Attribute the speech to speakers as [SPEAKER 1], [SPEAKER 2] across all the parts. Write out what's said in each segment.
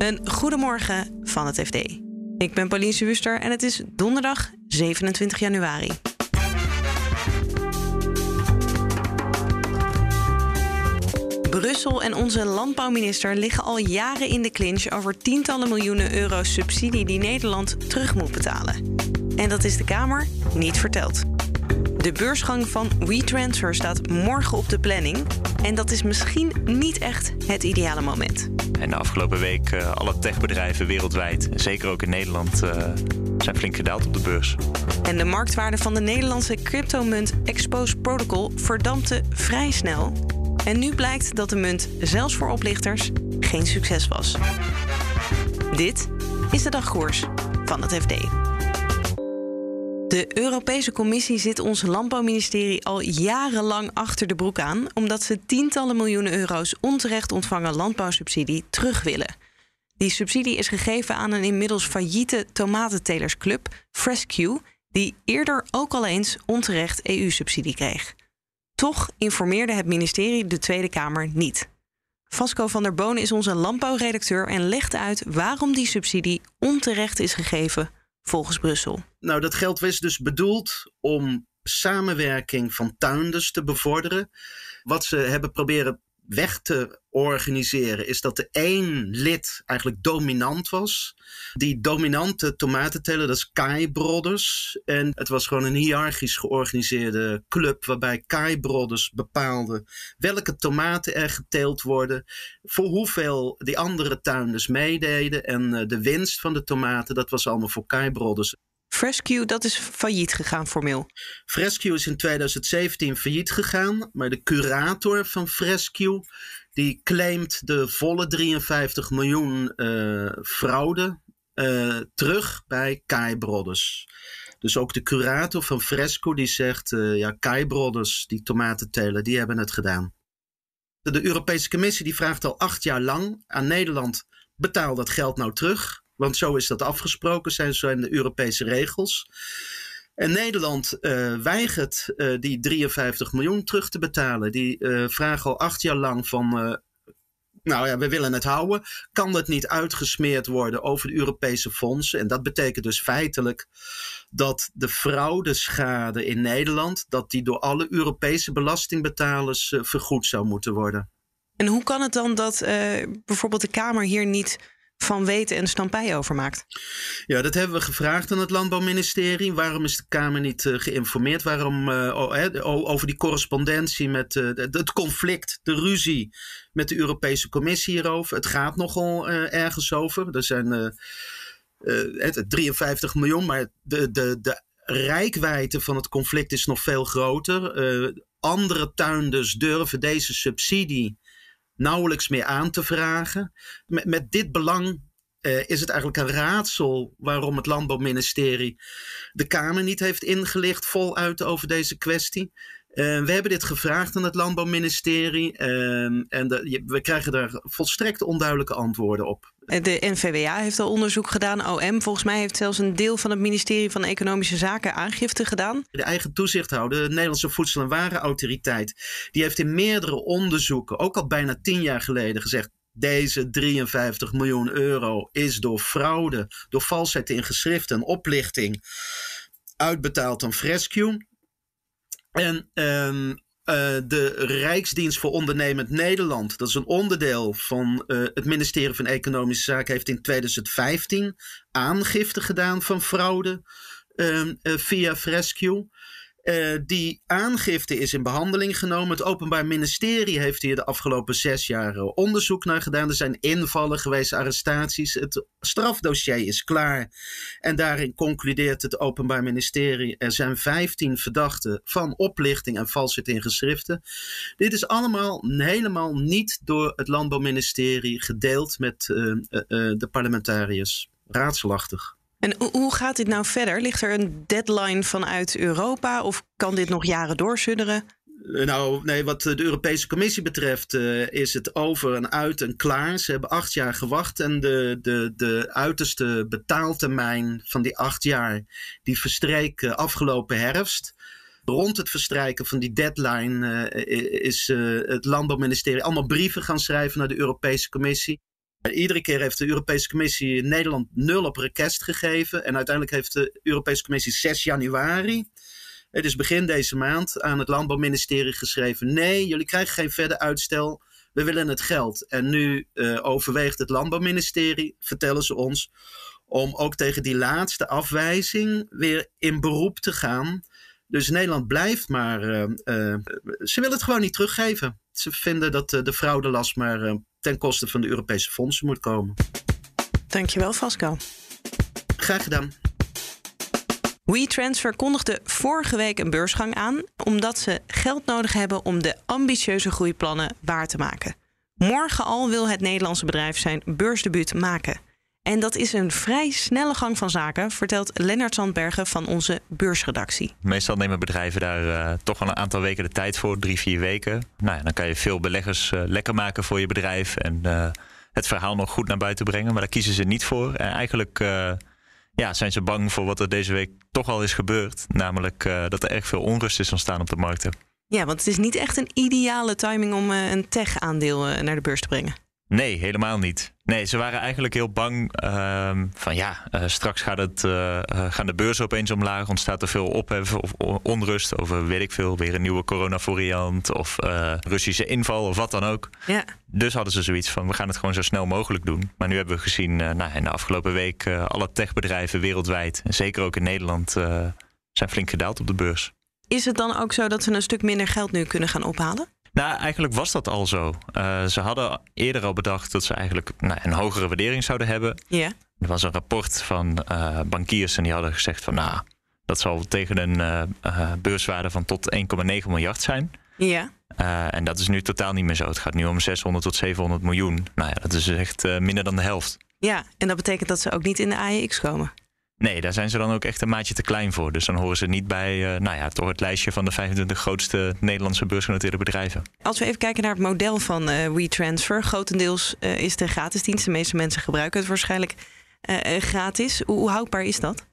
[SPEAKER 1] Een goedemorgen van het FD. Ik ben Pauline Wuster en het is donderdag 27 januari. Brussel en onze landbouwminister liggen al jaren in de clinch over tientallen miljoenen euro subsidie die Nederland terug moet betalen. En dat is de Kamer niet verteld. De beursgang van WeTransfer staat morgen op de planning. En dat is misschien niet echt het ideale moment.
[SPEAKER 2] En de afgelopen week uh, alle techbedrijven wereldwijd, zeker ook in Nederland, uh, zijn flink gedaald op de beurs.
[SPEAKER 1] En de marktwaarde van de Nederlandse cryptomunt Expose Protocol verdampte vrij snel. En nu blijkt dat de munt zelfs voor oplichters geen succes was. Dit is de dagkoers van het FD. De Europese Commissie zit ons landbouwministerie al jarenlang achter de broek aan, omdat ze tientallen miljoenen euro's onterecht ontvangen landbouwsubsidie terug willen. Die subsidie is gegeven aan een inmiddels failliete tomatentelersclub, Frescue, die eerder ook al eens onterecht EU-subsidie kreeg. Toch informeerde het ministerie de Tweede Kamer niet. Vasco van der Boon is onze landbouwredacteur en legt uit waarom die subsidie onterecht is gegeven volgens Brussel.
[SPEAKER 3] Nou, dat geld was dus bedoeld om samenwerking van tuinders te bevorderen. Wat ze hebben proberen weg te organiseren is dat er één lid eigenlijk dominant was. Die dominante tomatenteler, dat is Kai Brothers. En het was gewoon een hiërarchisch georganiseerde club waarbij Kai Brothers bepaalde welke tomaten er geteeld worden, voor hoeveel die andere tuinders meededen en eh, de winst van de tomaten, dat was allemaal voor Kai Brothers.
[SPEAKER 1] Frescue, dat is failliet gegaan formeel.
[SPEAKER 3] Frescue is in 2017 failliet gegaan, maar de curator van Frescue die claimt de volle 53 miljoen uh, fraude uh, terug bij Kai Brothers. Dus ook de curator van Fresco die zegt, uh, ja, Kai Brothers, die tomatenteler, die hebben het gedaan. De Europese Commissie die vraagt al acht jaar lang aan Nederland, betaal dat geld nou terug. Want zo is dat afgesproken, zijn, zijn de Europese regels. En Nederland uh, weigert uh, die 53 miljoen terug te betalen. Die uh, vragen al acht jaar lang van. nou ja, we willen het houden. Kan dat niet uitgesmeerd worden over de Europese fondsen? En dat betekent dus feitelijk dat de fraudeschade in Nederland. dat die door alle Europese belastingbetalers vergoed zou moeten worden.
[SPEAKER 1] En hoe kan het dan dat bijvoorbeeld de Kamer hier niet van weten en stampij over maakt?
[SPEAKER 3] Ja, dat hebben we gevraagd aan het Landbouwministerie. Waarom is de Kamer niet uh, geïnformeerd? Waarom uh, over die correspondentie met uh, het conflict, de ruzie met de Europese Commissie hierover? Het gaat nogal ergens over. Er zijn 53 miljoen, maar de, de, de rijkwijde van het conflict is nog veel groter. andere tuinders durven deze subsidie nauwelijks meer aan te vragen. Met, dit belang uh, is het eigenlijk een raadsel waarom het Landbouwministerie de Kamer niet heeft ingelicht voluit over deze kwestie. Uh, we hebben dit gevraagd aan het Landbouwministerie uh, en de, we krijgen daar volstrekt onduidelijke antwoorden op.
[SPEAKER 1] De NVWA heeft al onderzoek gedaan. OM volgens mij heeft zelfs een deel van het ministerie van Economische Zaken aangifte gedaan.
[SPEAKER 3] De eigen toezichthouder, de Nederlandse Voedsel- en Warenautoriteit, die heeft in meerdere onderzoeken, ook al bijna tien jaar geleden, gezegd: deze 53 miljoen euro is door fraude, door valsheid in geschriften en oplichting uitbetaald aan Frescue. En um, uh, de Rijksdienst voor Ondernemend Nederland, dat is een onderdeel van uh, het ministerie van Economische Zaken, heeft in 2015 aangifte gedaan van fraude uh, via Frescue. Uh, die aangifte is in behandeling genomen. Het Openbaar Ministerie heeft hier de afgelopen zes jaar onderzoek naar gedaan. Er zijn invallen geweest, arrestaties. Het strafdossier is klaar. En daarin concludeert het Openbaar Ministerie: er zijn 15 verdachten van oplichting en valsheid in geschriften. Dit is allemaal helemaal niet door het Landbouwministerie gedeeld met uh, de parlementariërs. Raadselachtig.
[SPEAKER 1] En hoe gaat dit nou verder? Ligt er een deadline vanuit Europa of kan dit nog jaren doorsudderen?
[SPEAKER 3] Nou, nee, wat de Europese Commissie betreft uh, is het over en uit en klaar. Ze hebben acht jaar gewacht en de, de, de uiterste betaaltermijn van die acht jaar, die verstreek uh, afgelopen herfst. Rond het verstrijken van die deadline is het Landbouwministerie allemaal brieven gaan schrijven naar de Europese Commissie. Iedere keer heeft de Europese Commissie Nederland nul op request gegeven. En uiteindelijk heeft de Europese Commissie 6 januari, het is begin deze maand, aan het Landbouwministerie geschreven: nee, jullie krijgen geen verder uitstel. We willen het geld. En nu uh, overweegt het Landbouwministerie, vertellen ze ons, om ook tegen die laatste afwijzing weer in beroep te gaan. Dus Nederland blijft maar. Uh, uh, ze willen het gewoon niet teruggeven. Ze vinden dat de fraudelast maar ten koste van de Europese fondsen moet komen.
[SPEAKER 1] Dankjewel, Vasco.
[SPEAKER 3] Graag gedaan.
[SPEAKER 1] WeTransfer kondigde vorige week een beursgang aan, omdat ze geld nodig hebben om de ambitieuze groeiplannen waar te maken. Morgen al wil het Nederlandse bedrijf zijn beursdebuut maken. En dat is een vrij snelle gang van zaken, vertelt Lennart Sandbergen van onze beursredactie.
[SPEAKER 2] Meestal nemen bedrijven daar uh, toch wel een aantal weken de tijd voor, drie, vier weken. Nou ja, dan kan je veel beleggers uh, lekker maken voor je bedrijf en uh, het verhaal nog goed naar buiten brengen. Maar daar kiezen ze niet voor. En eigenlijk ja, zijn ze bang voor wat er deze week toch al is gebeurd. Namelijk dat er erg veel onrust is ontstaan op de markten.
[SPEAKER 1] Ja, want het is niet echt een ideale timing om een tech-aandeel naar de beurs te brengen.
[SPEAKER 2] Nee, helemaal niet. Nee, ze waren eigenlijk heel bang uh, van ja, uh, straks gaat het, uh, gaan de beurzen opeens omlaag, ontstaat er veel ophef of onrust over weet ik veel, weer een nieuwe coronavariant of Russische inval of wat dan ook.
[SPEAKER 1] Ja.
[SPEAKER 2] Dus hadden ze zoiets van we gaan het gewoon zo snel mogelijk doen. Maar nu hebben we gezien nou, in de afgelopen week alle techbedrijven wereldwijd, en zeker ook in Nederland, zijn flink gedaald op de beurs.
[SPEAKER 1] Is het dan ook zo dat ze een stuk minder geld nu kunnen gaan ophalen?
[SPEAKER 2] Nou, eigenlijk was dat al zo. Uh, ze hadden eerder al bedacht dat ze eigenlijk nou, een hogere waardering zouden hebben.
[SPEAKER 1] Ja.
[SPEAKER 2] Er was een rapport van uh, bankiers en die hadden gezegd van nou, dat zal tegen een uh, beurswaarde van tot 1,9 miljard zijn.
[SPEAKER 1] Ja.
[SPEAKER 2] en dat is nu totaal niet meer zo. Het gaat nu om 600 tot 700 miljoen. Nou ja, dat is echt minder dan de helft.
[SPEAKER 1] Ja, en dat betekent dat ze ook niet in de AEX komen.
[SPEAKER 2] Nee, daar zijn ze dan ook echt een maatje te klein voor. Dus dan horen ze niet bij uh, nou ja, toch het lijstje van de 25 grootste Nederlandse beursgenoteerde bedrijven.
[SPEAKER 1] Als we even kijken naar het model van uh, WeTransfer. Grotendeels uh, is de gratis dienst. De meeste mensen gebruiken het waarschijnlijk gratis. Hoe, hoe, houdbaar is dat?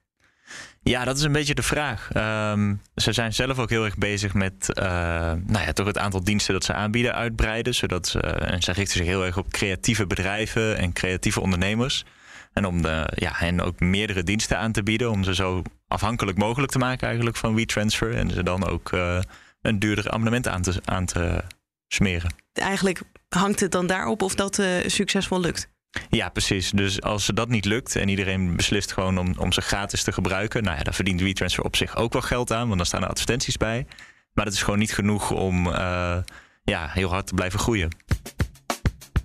[SPEAKER 2] Ja, dat is een beetje de vraag. Um, ze zijn zelf ook heel erg bezig met nou ja, toch het aantal diensten dat ze aanbieden uitbreiden. Zodat ze, en ze richten zich heel erg op creatieve bedrijven en creatieve ondernemers. En om de, ja, hen ook meerdere diensten aan te bieden. Om ze zo afhankelijk mogelijk te maken eigenlijk van WeTransfer. En ze dan ook uh, een duurder abonnement aan te, aan te smeren.
[SPEAKER 1] Eigenlijk hangt het dan daarop of dat uh, succesvol lukt?
[SPEAKER 2] Ja, precies. Dus als dat niet lukt en iedereen beslist gewoon om, om ze gratis te gebruiken, nou ja, dan verdient WeTransfer op zich ook wel geld aan, want dan staan er advertenties bij. Maar dat is gewoon niet genoeg om uh, ja, heel hard te blijven groeien.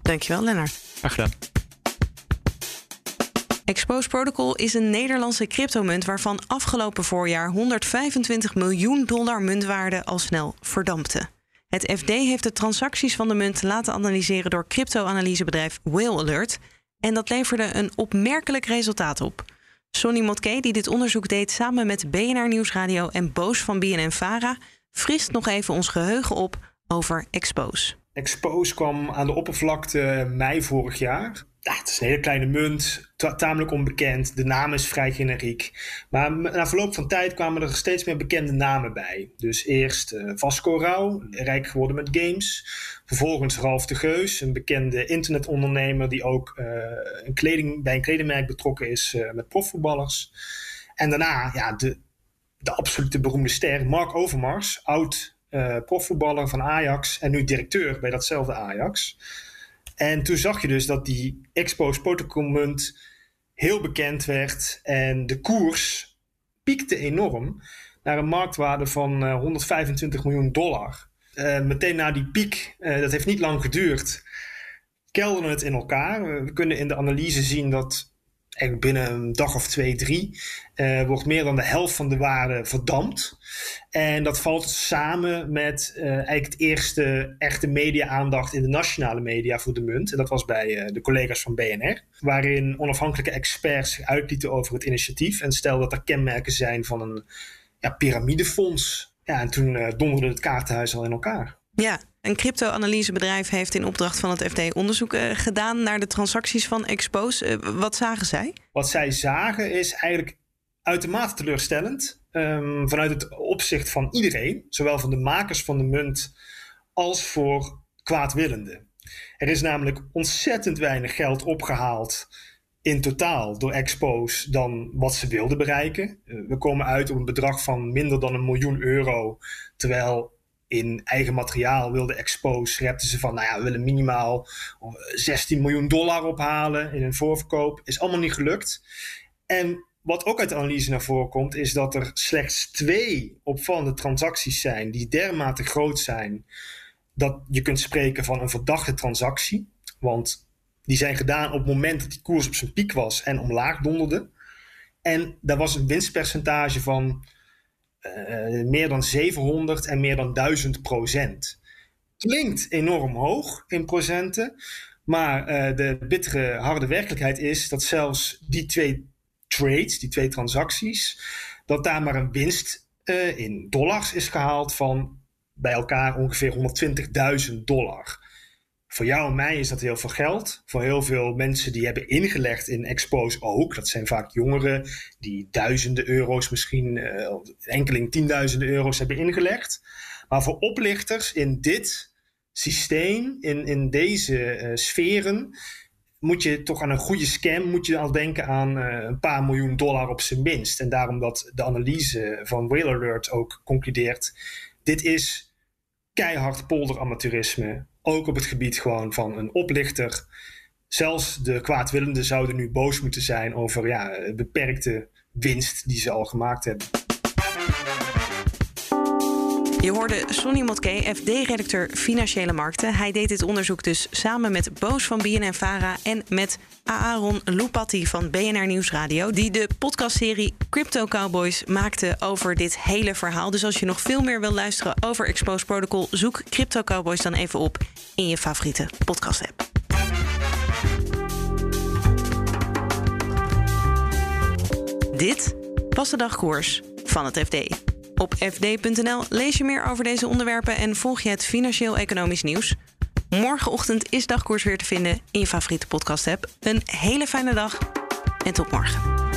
[SPEAKER 1] Dankjewel, Lennart.
[SPEAKER 2] Graag gedaan.
[SPEAKER 1] Expose Protocol is een Nederlandse cryptomunt waarvan afgelopen voorjaar 125 miljoen dollar muntwaarde al snel verdampte. Het FD heeft de transacties van de munt laten analyseren door crypto-analysebedrijf Whale Alert en dat leverde een opmerkelijk resultaat op. Sonny Motke, die dit onderzoek deed samen met BNR Nieuwsradio en Boos van BNN Vara, frist nog even ons geheugen op over Expose.
[SPEAKER 4] Expose kwam aan de oppervlakte mei vorig jaar ja, het is een hele kleine munt, tamelijk onbekend. De naam is vrij generiek. Maar na verloop van tijd kwamen er steeds meer bekende namen bij. Dus eerst uh, Vasco Rauw, rijk geworden met games. Vervolgens Ralf de Geus, een bekende internetondernemer die ook uh, een kleding, bij een kledingmerk betrokken is uh, met profvoetballers. En daarna ja, de, de absolute beroemde ster Mark Overmars, oud profvoetballer van Ajax en nu directeur bij datzelfde Ajax. En toen zag je dus dat die Expos Protocol munt heel bekend werd en de koers piekte enorm naar een marktwaarde van uh, 125 miljoen dollar. Uh, meteen na die piek, uh, dat heeft niet lang geduurd, kelderde het in elkaar. we kunnen in de analyse zien dat binnen een dag of twee, drie, uh, wordt meer dan de helft van de waarde verdampt. En dat valt samen met uh, eigenlijk het eerste echte media-aandacht in de nationale media voor de munt. En dat was bij uh, de collega's van BNR, waarin onafhankelijke experts uitlieten over het initiatief en stelden dat er kenmerken zijn van een ja, piramidefonds. Ja, en toen donderde het kaartenhuis al in elkaar.
[SPEAKER 1] Ja, een crypto-analysebedrijf heeft in opdracht van het FD onderzoek uh, gedaan naar de transacties van Expose. Uh, wat zagen zij?
[SPEAKER 4] Wat zij zagen is eigenlijk uitermate teleurstellend. Um, vanuit het opzicht van iedereen, zowel van de makers van de munt als voor kwaadwillenden. Er is namelijk ontzettend weinig geld opgehaald in totaal door Expos dan wat ze wilden bereiken. Eh, we komen uit op een bedrag van minder dan een miljoen euro. Terwijl in eigen materiaal wilde Expos, repten ze van, nou ja, we willen minimaal 16 eh, miljoen dollar ophalen in een voorverkoop. Is allemaal niet gelukt. En wat ook uit de analyse naar voren komt, is dat er slechts twee opvallende transacties zijn die dermate groot zijn dat je kunt spreken van een verdachte transactie. Want die zijn gedaan op het moment dat die koers op zijn piek was en omlaag donderde. En daar was een winstpercentage van uh, meer dan 700 en meer dan 1000 procent. Klinkt enorm hoog in procenten, maar uh, de bittere harde werkelijkheid is dat zelfs die twee trades, die twee transacties, dat daar maar een winst in dollars is gehaald van bij elkaar ongeveer 120.000 dollar. Voor jou en mij is dat heel veel geld. Voor heel veel mensen die hebben ingelegd in Expose ook. Dat zijn vaak jongeren die duizenden euro's, misschien uh, enkeling tienduizenden euro's hebben ingelegd. Maar voor oplichters in dit systeem, in, in deze uh, sferen, moet je toch aan een goede scam moet je al denken aan uh, een paar miljoen dollar op zijn minst. En daarom dat de analyse van Whale Alert ook concludeert: dit is keihard polderamateurisme ook op het gebied gewoon van een oplichter. Zelfs de kwaadwillenden zouden nu boos moeten zijn over ja, beperkte winst die ze al gemaakt hebben.
[SPEAKER 1] Je hoorde Sonny Motke, FD-redacteur Financiële Markten. Hij deed dit onderzoek dus samen met Boos van BNN-Vara... en met Aaron Lupatti van BNR Nieuwsradio... die de podcastserie Crypto Cowboys maakte over dit hele verhaal. Dus als je nog veel meer wil luisteren over Exposed Protocol... zoek Crypto Cowboys dan even op in je favoriete podcast-app. Dit was de dagkoers van het FD. Op fd.nl lees je meer over deze onderwerpen en volg je het financieel-economisch nieuws. Morgenochtend is dagkoers weer te vinden in je favoriete podcast-app. Een hele fijne dag en tot morgen.